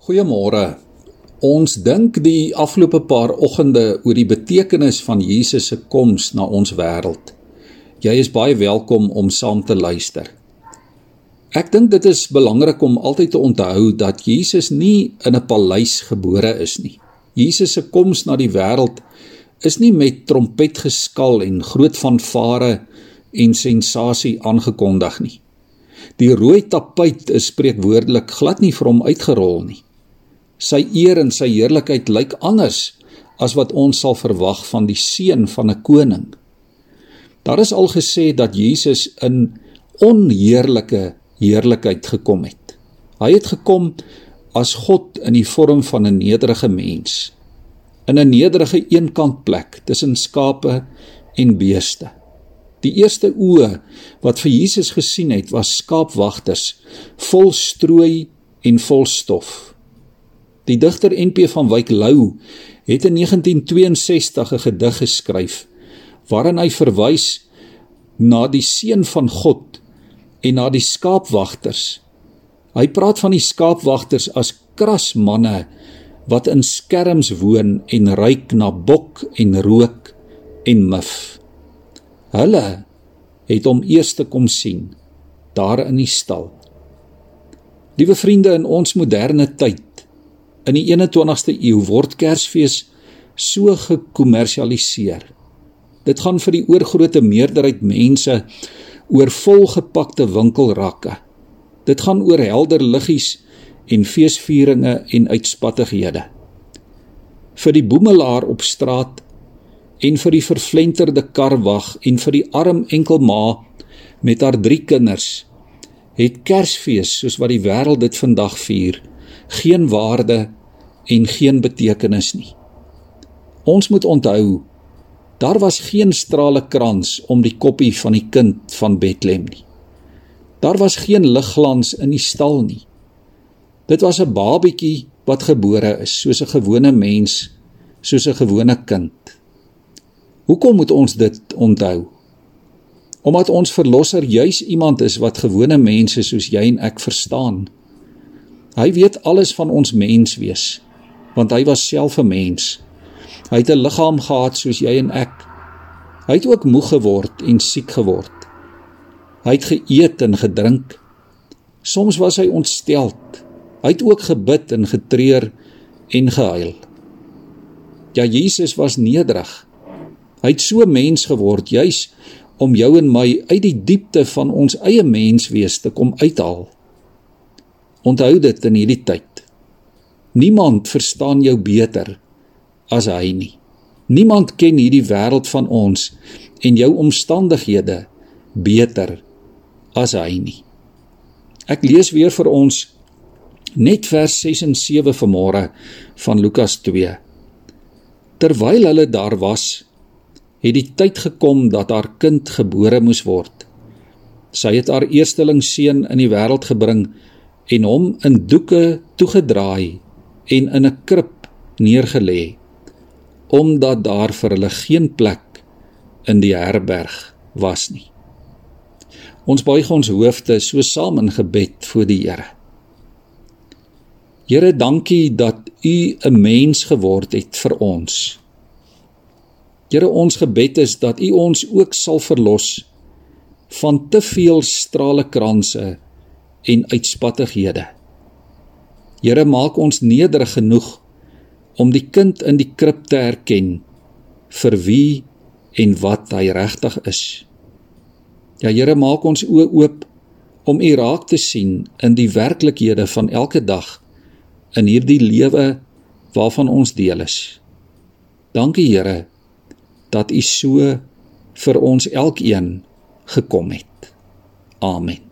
Goeiemôre. Ons dink die afgelope paar oggende oor die betekenis van Jesus se koms na ons wêreld. Jy is baie welkom om saam te luister. Ek dink dit is belangrik om altyd te onthou dat Jesus nie in 'n paleis gebore is nie. Jesus se koms na die wêreld is nie met trompetgeskal en groot fanfare en sensasie aangekondig nie. Die rooi tapuit is spreekwoordelik glad nie vir hom uitgerol nie. Sy eer en sy heerlikheid lyk anders as wat ons sal verwag van die seun van 'n koning. Daar is al gesê dat Jesus in onheerlike heerlikheid gekom het. Hy het gekom as God in die vorm van 'n nederige mens in 'n nederige eenkant plek tussen skape en beeste. Die eerste oë wat vir Jesus gesien het, was skaapwagters vol strooi en vol stof. Die digter NP van Wyk Lou het in 1962 'n gedig geskryf waarin hy verwys na die seun van God en na die skaapwagters. Hy praat van die skaapwagters as kras manne wat in skerms woon en ruik na bok en rook en mif. Hulle het hom eers te kom sien daar in die stal. Liewe vriende in ons moderne tyd In die 21ste eeu word Kersfees so gekommersialiseer. Dit gaan vir die oorgrootste meerderheid mense oor volgepakte winkelrakke. Dit gaan oor helder liggies en feesvieringe en uitspattighede. Vir die boemelaar op straat en vir die vervlenterde karwag en vir die arm enkelma met haar drie kinders het Kersfees soos wat die wêreld dit vandag vier geen waarde en geen betekenis nie. Ons moet onthou daar was geen strale krans om die koppie van die kind van Bethlehem nie. Daar was geen ligglans in die stal nie. Dit was 'n babietjie wat gebore is soos 'n gewone mens, soos 'n gewone kind. Hoekom moet ons dit onthou? Omdat ons verlosser juis iemand is wat gewone mense soos jy en ek verstaan. Hy weet alles van ons menswees, want hy was self 'n mens. Hy het 'n liggaam gehad soos jy en ek. Hy het ook moeg geword en siek geword. Hy het geëet en gedrink. Soms was hy ontsteld. Hy het ook gebid en getreur en gehuil. Ja Jesus was nederig. Hy het so mens geword juis om jou en my uit die diepte van ons eie menswees te kom uithaal. Onthou dit in hierdie tyd. Niemand verstaan jou beter as hy nie. Niemand ken hierdie wêreld van ons en jou omstandighede beter as hy nie. Ek lees weer vir ons net vers 6 en 7 vanmôre van Lukas 2. Terwyl hulle daar was, het die tyd gekom dat haar kind gebore moes word. Sy het haar eersteling seun in die wêreld gebring en hom in doeke toegedraai en in 'n krib neergelê omdat daar vir hulle geen plek in die herberg was nie. Ons buig ons hoofde so saam in gebed voor die Here. Here, dankie dat U 'n mens geword het vir ons. Here, ons gebed is dat U ons ook sal verlos van te veel strale kranse en uitspattighede. Here maak ons nederig genoeg om die kind in die krib te erken vir wie en wat hy regtig is. Ja Here maak ons oë oop om U raak te sien in die werklikhede van elke dag in hierdie lewe waarvan ons deel is. Dankie Here dat U so vir ons elkeen gekom het. Amen.